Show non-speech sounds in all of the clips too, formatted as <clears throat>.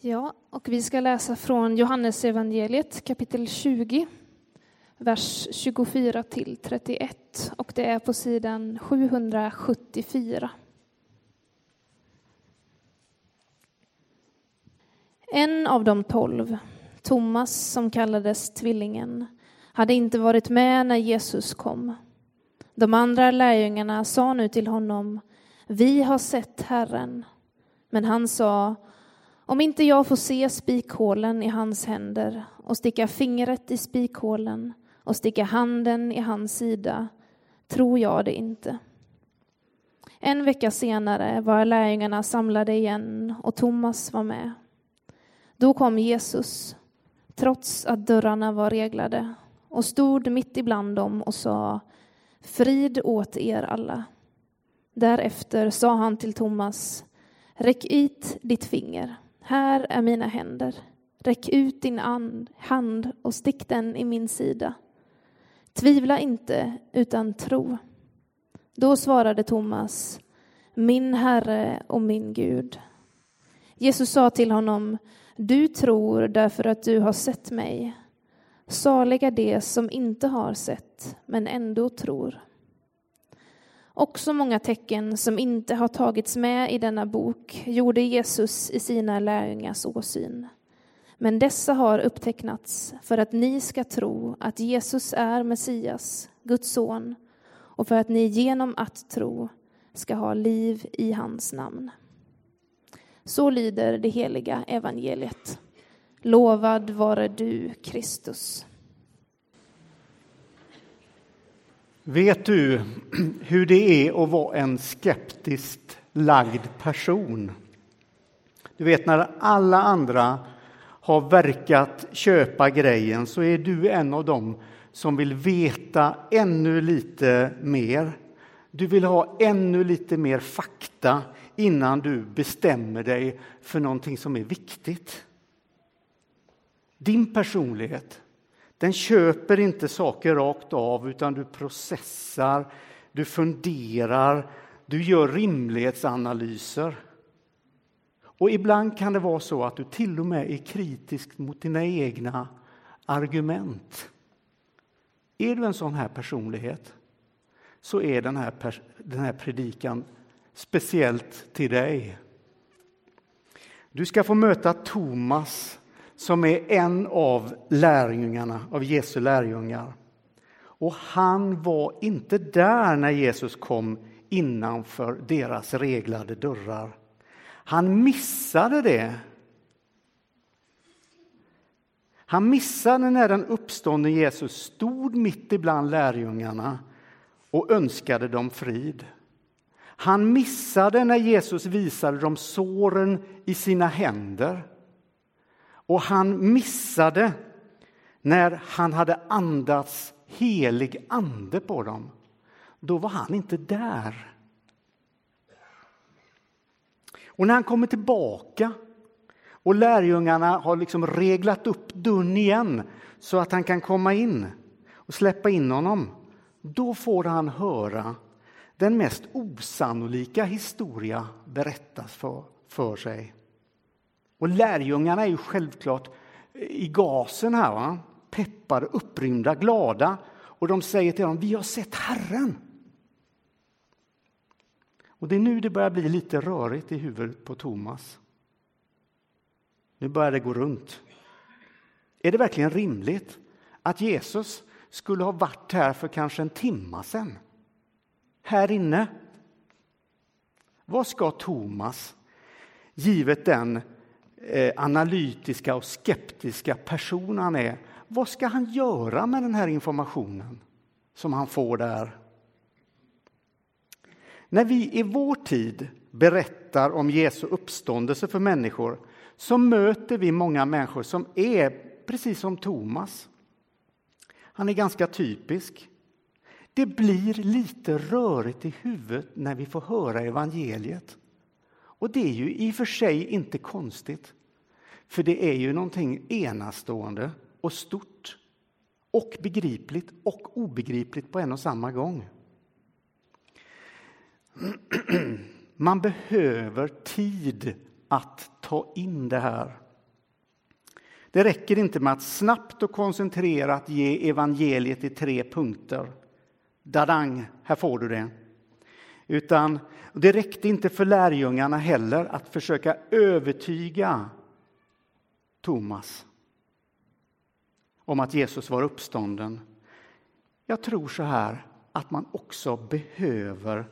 Ja, och vi ska läsa från Johannesevangeliet kapitel 20, vers 24 till 31 och det är på sidan 774. En av de tolv, Thomas som kallades Tvillingen, hade inte varit med när Jesus kom. De andra lärjungarna sa nu till honom, vi har sett Herren. Men han sa, om inte jag får se spikhålen i hans händer och sticka fingret i spikhålen och sticka handen i hans sida tror jag det inte. En vecka senare var lärjungarna samlade igen och Thomas var med. Då kom Jesus, trots att dörrarna var reglade, och stod mitt ibland dem och sa Frid åt er alla. Därefter sa han till Thomas Räck ut ditt finger här är mina händer. Räck ut din hand och stick den i min sida. Tvivla inte, utan tro. Då svarade Thomas, min Herre och min Gud. Jesus sa till honom, du tror därför att du har sett mig. Saliga de som inte har sett, men ändå tror. Också många tecken som inte har tagits med i denna bok gjorde Jesus i sina lärjungars åsyn. Men dessa har upptecknats för att ni ska tro att Jesus är Messias, Guds son, och för att ni genom att tro ska ha liv i hans namn. Så lyder det heliga evangeliet. Lovad vare du, Kristus. Vet du hur det är att vara en skeptiskt lagd person? Du vet när alla andra har verkat köpa grejen så är du en av dem som vill veta ännu lite mer. Du vill ha ännu lite mer fakta innan du bestämmer dig för någonting som är viktigt. Din personlighet den köper inte saker rakt av, utan du processar, du funderar, du gör rimlighetsanalyser. Och ibland kan det vara så att du till och med är kritisk mot dina egna argument. Är du en sån här personlighet så är den här, den här predikan speciellt till dig. Du ska få möta Thomas som är en av lärjungarna, av Jesu lärjungar. Och han var inte där när Jesus kom innanför deras reglade dörrar. Han missade det. Han missade när den uppståndne Jesus stod mitt ibland lärjungarna och önskade dem frid. Han missade när Jesus visade dem såren i sina händer och han missade när han hade andats helig ande på dem. Då var han inte där. Och när han kommer tillbaka och lärjungarna har liksom reglat upp dörren igen så att han kan komma in och släppa in honom, då får han höra den mest osannolika historia berättas för, för sig. Och lärjungarna är ju självklart eh, i gasen här, va? peppade, upprymda, glada. Och de säger till honom, vi har sett Herren. Och det är nu det börjar bli lite rörigt i huvudet på Thomas. Nu börjar det gå runt. Är det verkligen rimligt att Jesus skulle ha varit här för kanske en timma sen? Här inne? Vad ska Thomas, givet den Eh, analytiska och skeptiska person han är, vad ska han göra med den här informationen som han får där? När vi i vår tid berättar om Jesu uppståndelse för människor så möter vi många människor som är precis som Thomas. Han är ganska typisk. Det blir lite rörigt i huvudet när vi får höra evangeliet. Och det är ju i och för sig inte konstigt. För det är ju någonting enastående och stort och begripligt och obegripligt på en och samma gång. <clears throat> Man behöver tid att ta in det här. Det räcker inte med att snabbt och koncentrerat ge evangeliet i tre punkter. Dadang, här får du det. Utan det räckte inte för lärjungarna heller att försöka övertyga Thomas om att Jesus var uppstånden. Jag tror så här att man också behöver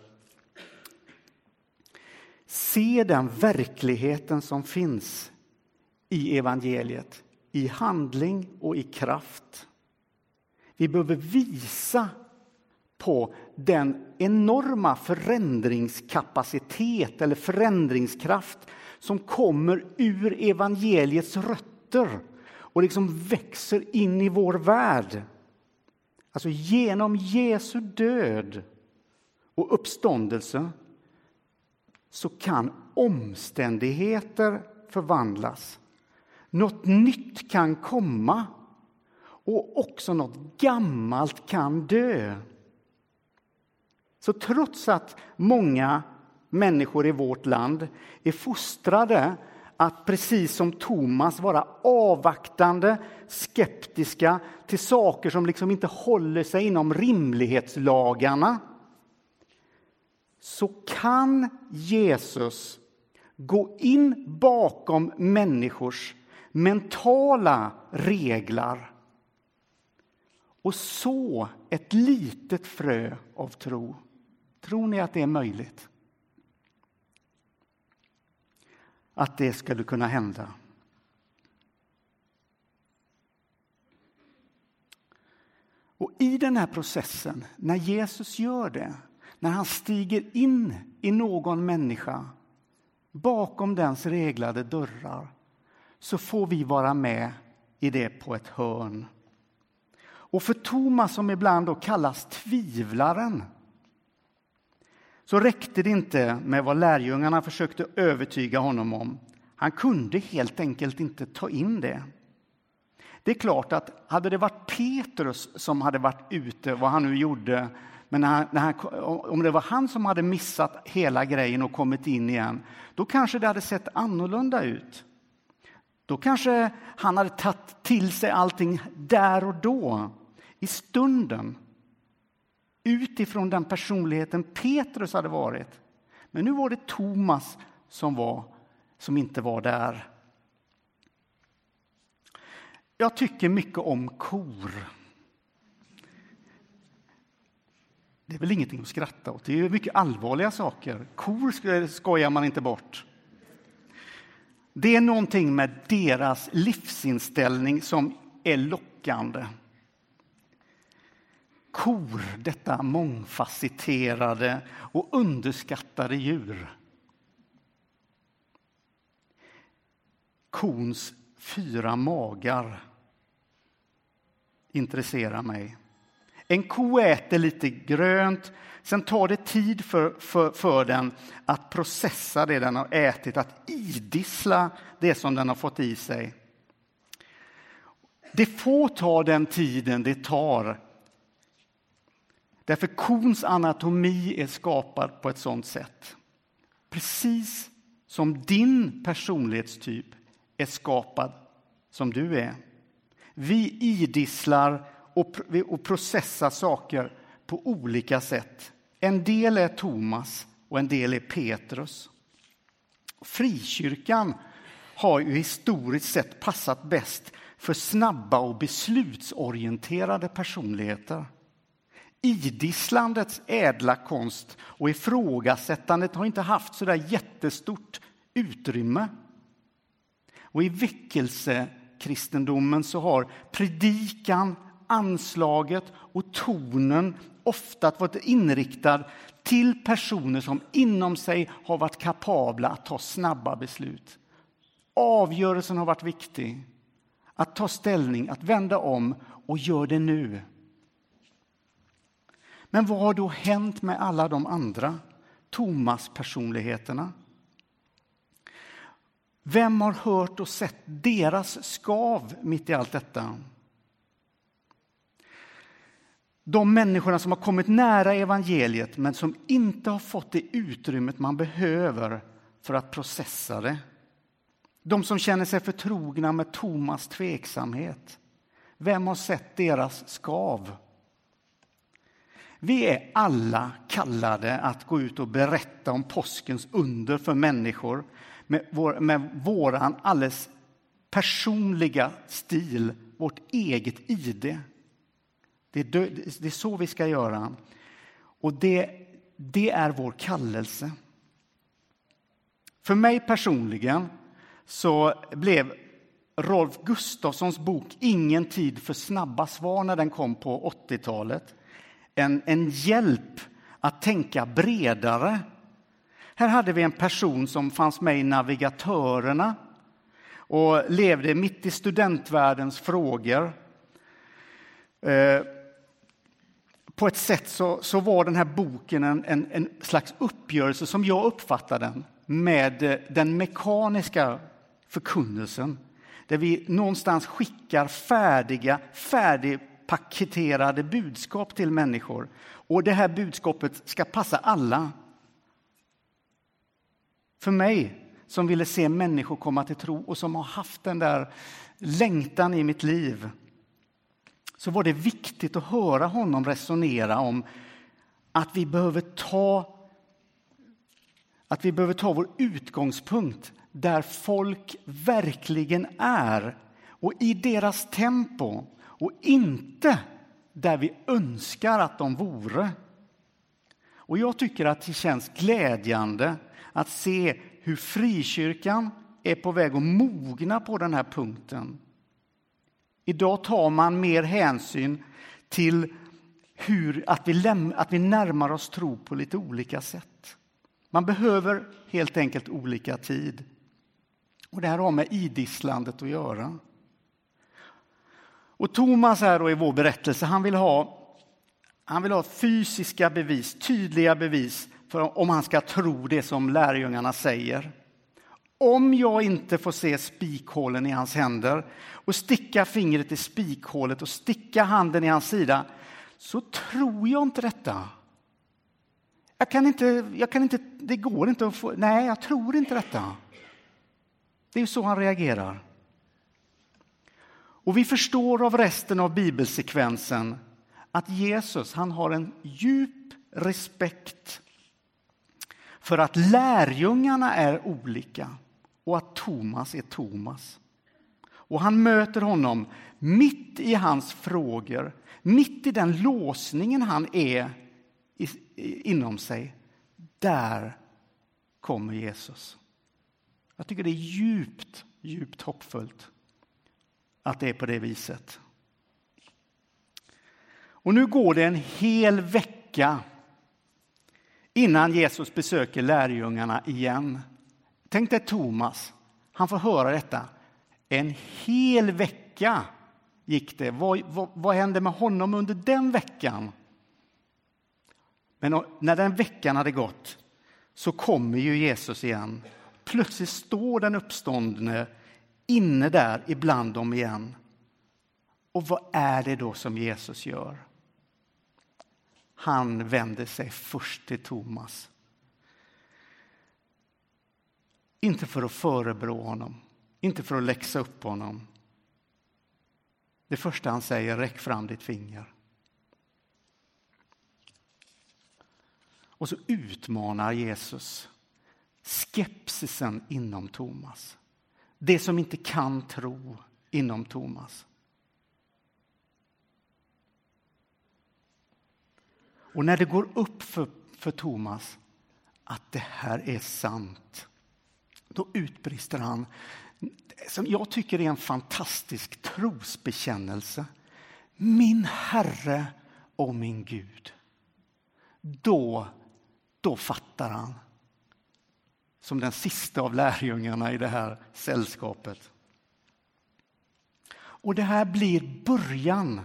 se den verkligheten som finns i evangeliet i handling och i kraft. Vi behöver visa på den enorma förändringskapacitet eller förändringskraft som kommer ur evangeliets rötter och liksom växer in i vår värld. Alltså genom Jesu död och uppståndelse så kan omständigheter förvandlas. Något nytt kan komma och också något gammalt kan dö. Så trots att många människor i vårt land är fostrade att precis som Thomas vara avvaktande, skeptiska till saker som liksom inte håller sig inom rimlighetslagarna så kan Jesus gå in bakom människors mentala regler och så ett litet frö av tro. Tror ni att det är möjligt? Att det skulle kunna hända? Och i den här processen, när Jesus gör det, när han stiger in i någon människa bakom dens reglade dörrar, så får vi vara med i det på ett hörn. Och för Thomas, som ibland då kallas tvivlaren, så räckte det inte med vad lärjungarna försökte övertyga honom om. Han kunde helt enkelt inte ta in det. Det är klart att hade det varit Petrus som hade varit ute, vad han nu gjorde, men när han, när han, om det var han som hade missat hela grejen och kommit in igen, då kanske det hade sett annorlunda ut. Då kanske han hade tagit till sig allting där och då, i stunden utifrån den personligheten Petrus hade varit. Men nu var det Thomas som, var, som inte var där. Jag tycker mycket om kor. Det är väl ingenting att skratta åt. Det är mycket allvarliga saker. Kor skojar man inte bort. Det är någonting med deras livsinställning som är lockande. Kor, detta mångfacetterade och underskattade djur. Kons fyra magar intresserar mig. En ko äter lite grönt, sen tar det tid för, för, för den att processa det den har ätit, att idissla det som den har fått i sig. Det får ta den tiden det tar. Därför kons anatomi är skapad på ett sådant sätt. Precis som din personlighetstyp är skapad som du är. Vi idisslar och, och processar saker på olika sätt. En del är Thomas och en del är Petrus. Frikyrkan har ju historiskt sett passat bäst för snabba och beslutsorienterade personligheter. Idisslandets ädla konst och ifrågasättandet har inte haft så där jättestort utrymme. Och i väckelsekristendomen så har predikan, anslaget och tonen ofta varit inriktad till personer som inom sig har varit kapabla att ta snabba beslut. Avgörelsen har varit viktig. Att ta ställning, att vända om och gör det nu. Men vad har då hänt med alla de andra Thomas-personligheterna? Vem har hört och sett deras skav mitt i allt detta? De människorna som har kommit nära evangeliet men som inte har fått det utrymmet man behöver för att processa det. De som känner sig förtrogna med Tomas tveksamhet. Vem har sett deras skav? Vi är alla kallade att gå ut och berätta om påskens under för människor med, vår, med våran alldeles personliga stil, vårt eget ID. Det är, det är så vi ska göra. Och det, det är vår kallelse. För mig personligen så blev Rolf Gustafssons bok Ingen tid för snabba svar när den kom på 80-talet en, en hjälp att tänka bredare. Här hade vi en person som fanns med i Navigatörerna och levde mitt i studentvärldens frågor. Eh, på ett sätt så, så var den här boken en, en, en slags uppgörelse, som jag uppfattar den, med eh, den mekaniska förkunnelsen. Där vi någonstans skickar färdiga, paketerade budskap till människor. Och det här budskapet ska passa alla. För mig som ville se människor komma till tro och som har haft den där längtan i mitt liv så var det viktigt att höra honom resonera om att vi behöver ta att vi behöver ta vår utgångspunkt där folk verkligen är och i deras tempo och inte där vi önskar att de vore. Och jag tycker att det känns glädjande att se hur frikyrkan är på väg att mogna på den här punkten. Idag tar man mer hänsyn till hur, att, vi läm, att vi närmar oss tro på lite olika sätt. Man behöver helt enkelt olika tid. Och Det här har med idisslandet att göra. Och Thomas här då i vår berättelse, han vill ha han vill ha fysiska bevis, tydliga bevis för om han ska tro det som lärjungarna säger. Om jag inte får se spikhålen i hans händer och sticka fingret i spikhålet och sticka handen i hans sida så tror jag inte detta. Jag kan inte, jag kan inte, det går inte att få, nej, jag tror inte detta. Det är så han reagerar. Och vi förstår av resten av bibelsekvensen att Jesus han har en djup respekt för att lärjungarna är olika och att Thomas är Thomas. Och han möter honom mitt i hans frågor, mitt i den låsningen han är inom sig. Där kommer Jesus. Jag tycker det är djupt, djupt hoppfullt att det är på det viset. Och nu går det en hel vecka innan Jesus besöker lärjungarna igen. Tänk dig Thomas, han får höra detta. En hel vecka gick det. Vad, vad, vad hände med honom under den veckan? Men när den veckan hade gått så kommer ju Jesus igen. Plötsligt står den uppståndne inne där ibland dem igen. Och vad är det då som Jesus gör? Han vänder sig först till Thomas. Inte för att förebrå honom, inte för att läxa upp honom. Det första han säger, räck fram ditt finger. Och så utmanar Jesus skepsisen inom Thomas. Det som inte kan tro inom Thomas. Och när det går upp för, för Thomas att det här är sant, då utbrister han som jag tycker är en fantastisk trosbekännelse. Min Herre och min Gud. Då, då fattar han. Som den sista av lärjungarna i det här sällskapet. Och det här blir början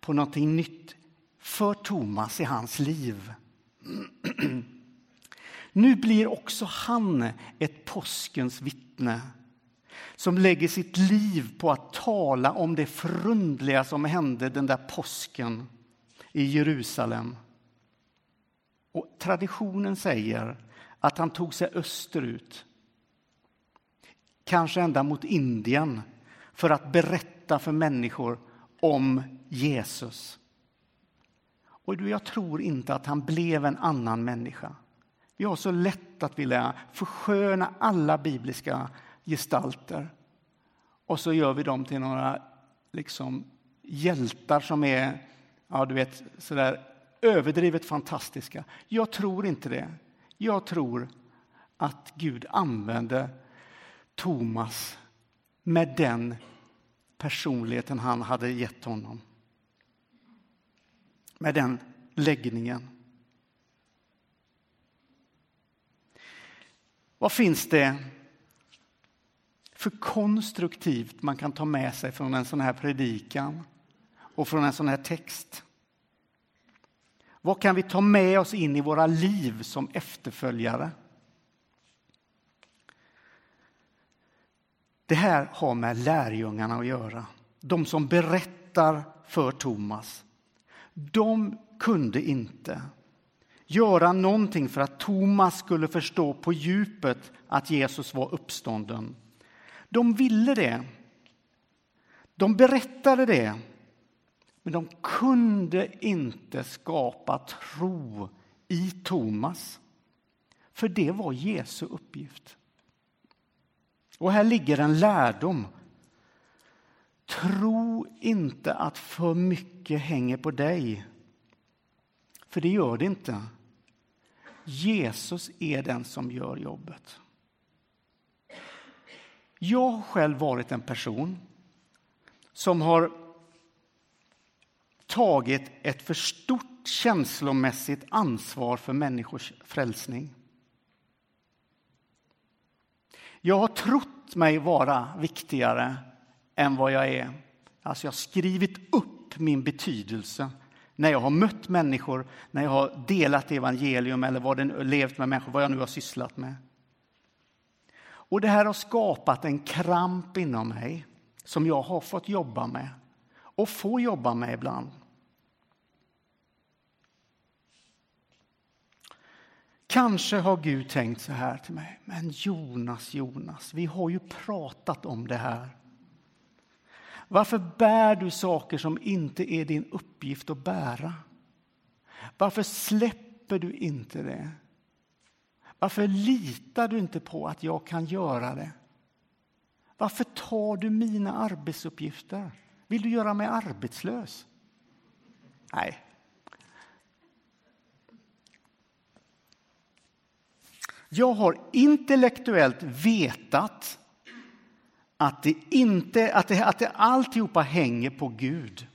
på någonting nytt för Thomas i hans liv. <clears throat> Nu blir också han ett påskens vittne som lägger sitt liv på att tala om det förundliga som hände den där påsken i Jerusalem. Och traditionen säger att han tog sig österut kanske ända mot Indien för att berätta för människor om Jesus. Och jag tror inte att han blev en annan människa. Vi har så lätt att vilja försköna alla bibliska gestalter och så gör vi dem till några liksom, hjältar som är ja, du vet, sådär överdrivet fantastiska. Jag tror inte det. Jag tror att Gud använde Thomas med den personligheten han hade gett honom. Med den läggningen. Vad finns det för konstruktivt man kan ta med sig från en sån här predikan och från en sån här text? Vad kan vi ta med oss in i våra liv som efterföljare? Det här har med lärjungarna att göra. De som berättar för Thomas. De kunde inte göra någonting för att Thomas skulle förstå på djupet att Jesus var uppstånden. De ville det. De berättade det. Men de kunde inte skapa tro i Thomas. För det var Jesu uppgift. Och här ligger en lärdom. Tro inte att för mycket hänger på dig. För det gör det inte. Jesus är den som gör jobbet. Jag har själv varit en person som har tagit ett för stort känslomässigt ansvar för människors frälsning. Jag har trott mig vara viktigare än vad jag är. Alltså jag har skrivit upp min betydelse när jag har mött människor, när jag har delat evangelium eller vad den, levt med människor, vad jag nu har sysslat med. Och det här har skapat en kramp inom mig som jag har fått jobba med och får jobba med ibland. Kanske har Gud tänkt så här till mig. Men Jonas, Jonas, vi har ju pratat om det här. Varför bär du saker som inte är din uppgift att bära? Varför släpper du inte det? Varför litar du inte på att jag kan göra det? Varför tar du mina arbetsuppgifter? Vill du göra mig arbetslös? Nej. Jag har intellektuellt vetat att det inte, att det, att det alltihopa hänger på Gud.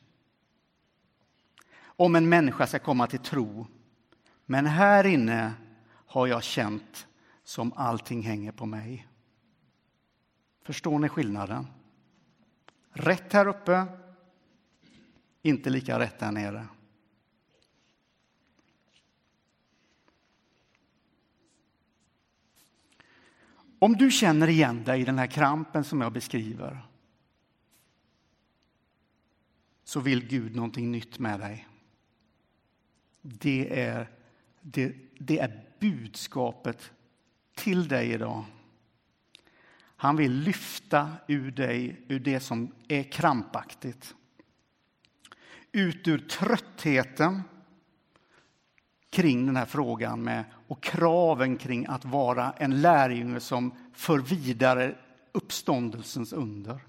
Om en människa ska komma till tro. Men här inne har jag känt som allting hänger på mig. Förstår ni skillnaden? Rätt här uppe, inte lika rätt där nere. Om du känner igen dig i den här krampen som jag beskriver så vill Gud någonting nytt med dig. Det är, det, det är budskapet till dig idag. Han vill lyfta ur dig ur det som är krampaktigt. Ut ur tröttheten kring den här frågan med, och kraven kring att vara en lärjunge som för vidare uppståndelsens under.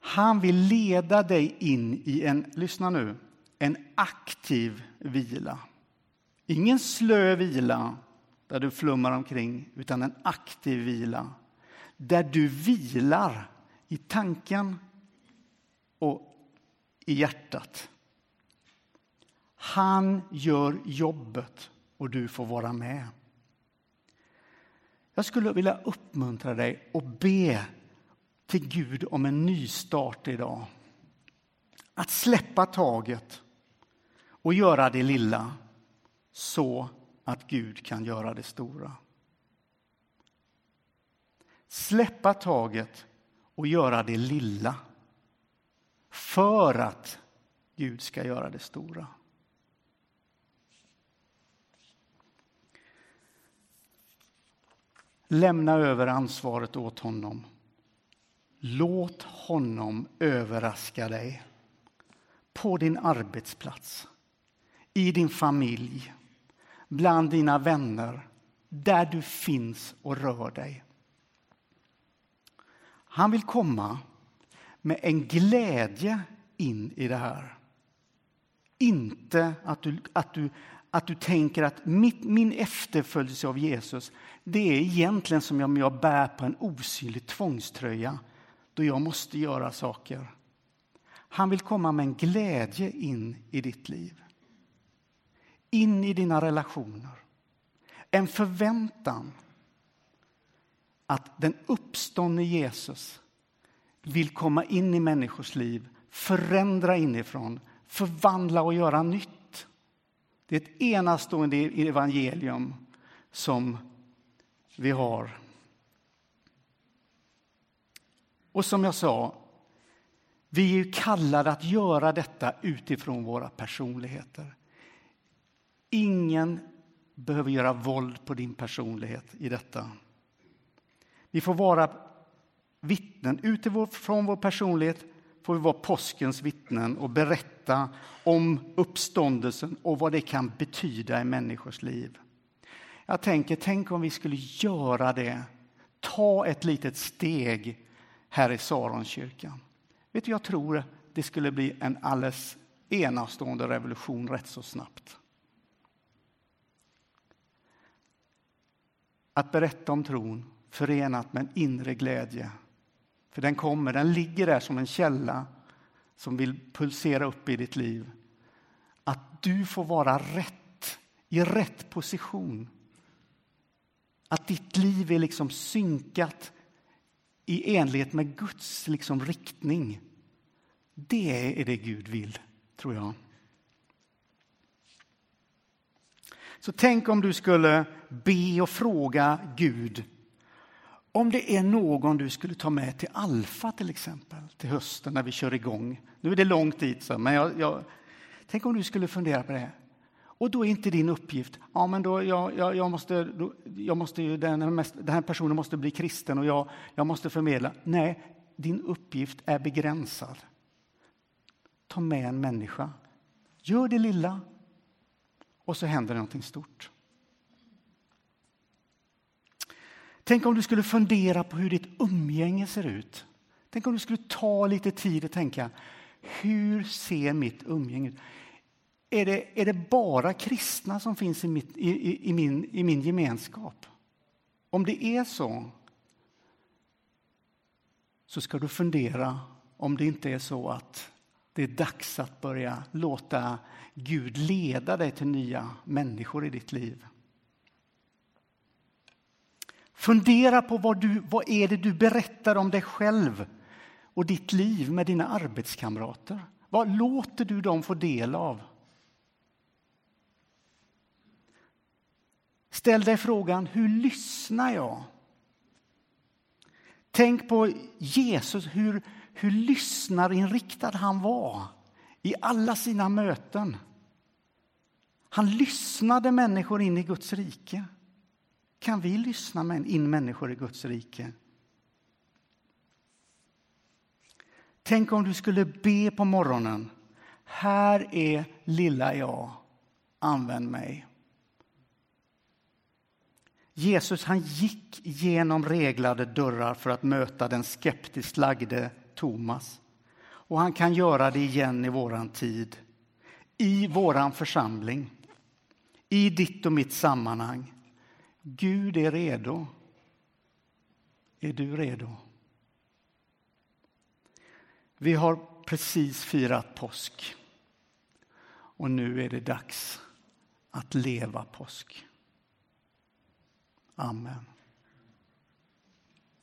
Han vill leda dig in i en, lyssna nu, en aktiv vila. Ingen slö vila där du flummar omkring, utan en aktiv vila. Där du vilar i tanken och i hjärtat. Han gör jobbet och du får vara med. Jag skulle vilja uppmuntra dig och be till Gud om en ny start idag. Att släppa taget och göra det lilla så att Gud kan göra det stora. Släppa taget och göra det lilla för att Gud ska göra det stora. Lämna över ansvaret åt honom. Låt honom överraska dig på din arbetsplats, i din familj, bland dina vänner, där du finns och rör dig. Han vill komma med en glädje in i det här. Inte att du, att du, att du tänker att mitt, min efterföljelse av Jesus det är egentligen som om jag bär på en osynlig tvångströja då jag måste göra saker. Han vill komma med en glädje in i ditt liv. In i dina relationer. En förväntan att den uppståndne Jesus vill komma in i människors liv, förändra inifrån, förvandla och göra nytt. Det är ett enastående evangelium som vi har. Och som jag sa, vi är kallade att göra detta utifrån våra personligheter. Ingen behöver göra våld på din personlighet i detta. Vi får vara vittnen. Utifrån vår personlighet får vi vara påskens vittnen och berätta om uppståndelsen och vad det kan betyda i människors liv. Jag tänker, tänk om vi skulle göra det, ta ett litet steg här i Saronkyrkan. Vet du, jag tror det skulle bli en alldeles enastående revolution rätt så snabbt. Att berätta om tron förenat med en inre glädje. För den kommer, den ligger där som en källa som vill pulsera upp i ditt liv. Att du får vara rätt, i rätt position. Att ditt liv är liksom synkat i enlighet med Guds liksom riktning. Det är det Gud vill, tror jag. Så tänk om du skulle be och fråga Gud om det är någon du skulle ta med till Alfa till exempel, till hösten när vi kör igång. Nu är det långt dit, men jag, jag, tänk om du skulle fundera på det. Och då är inte din uppgift, ja men då, jag, jag, jag måste, då, jag måste den, mest, den här personen måste bli kristen och jag, jag måste förmedla. Nej, din uppgift är begränsad. Ta med en människa. Gör det lilla och så händer någonting stort. Tänk om du skulle fundera på hur ditt umgänge ser ut. Tänk om du skulle ta lite tid och tänka, hur ser mitt umgänge ut? Är det, är det bara kristna som finns i, mitt, i, i, i, min, i min gemenskap? Om det är så, så ska du fundera om det inte är så att det är dags att börja låta Gud leda dig till nya människor i ditt liv. Fundera på vad, du, vad är det du berättar om dig själv och ditt liv med dina arbetskamrater. Vad låter du dem få del av? Ställ dig frågan, hur lyssnar jag? Tänk på Jesus, hur, hur lyssnarinriktad han var i alla sina möten. Han lyssnade människor in i Guds rike. Kan vi lyssna in människor i Guds rike? Tänk om du skulle be på morgonen. Här är lilla jag, använd mig. Jesus han gick genom reglade dörrar för att möta den skeptiskt lagde Thomas. Och han kan göra det igen i våran tid, i våran församling, i ditt och mitt sammanhang. Gud är redo. Är du redo? Vi har precis firat påsk och nu är det dags att leva påsk. Amen.